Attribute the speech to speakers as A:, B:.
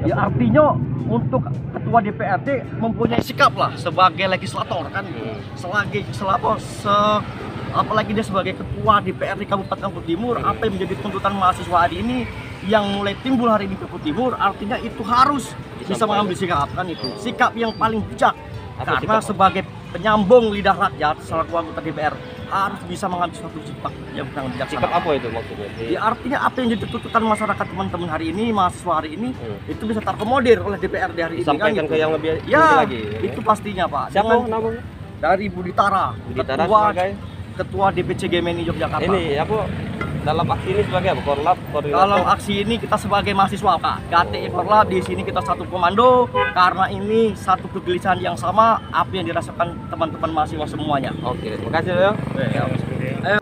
A: Ya
B: atau-
A: artinya untuk ketua DPRD mempunyai sikap lah sebagai legislator kan.
B: Hmm.
A: selagi selapa se apalagi dia sebagai ketua DPRD Kabupaten Angkut Timur
B: Hmm.
A: apa yang menjadi tuntutan mahasiswa hari ini yang mulai timbul hari ini Angkut Timur artinya itu harus bisa mengambil sikap kan itu. Sikap yang paling bijak. Karena sebagai penyambung lidah rakyat selaku anggota DPR harus bisa mengambil suatu sikap yang sangat bijaksana.
B: sikap apa itu maksudnya Di-
A: Ya artinya apa yang jadi tuntutan masyarakat teman-teman hari ini, mahasiswa hari ini
B: Hmm.
A: itu bisa terakomodir oleh DPRD hari ini
B: disampaikan
A: kan
B: ke
A: gitu.
B: yang lebih tinggi
A: Ya,
B: lagi
A: itu pastinya Pak.
B: siapa
A: Dengan-
B: namanya
A: dari Budi Tara,
B: Budi Tara
A: ketua
B: sebagai
A: ketua DPC Gemini Yogyakarta.
B: ini apa dalam aksi ini sebagai apa? Korlap koordinator
A: Dalam aksi ini kita sebagai mahasiswa Pak, KTI Korlab di sini kita satu komando. Karena ini satu kegelisahan yang sama apa yang dirasakan teman-teman mahasiswa semuanya.
B: oke terima kasih ya
A: Ya.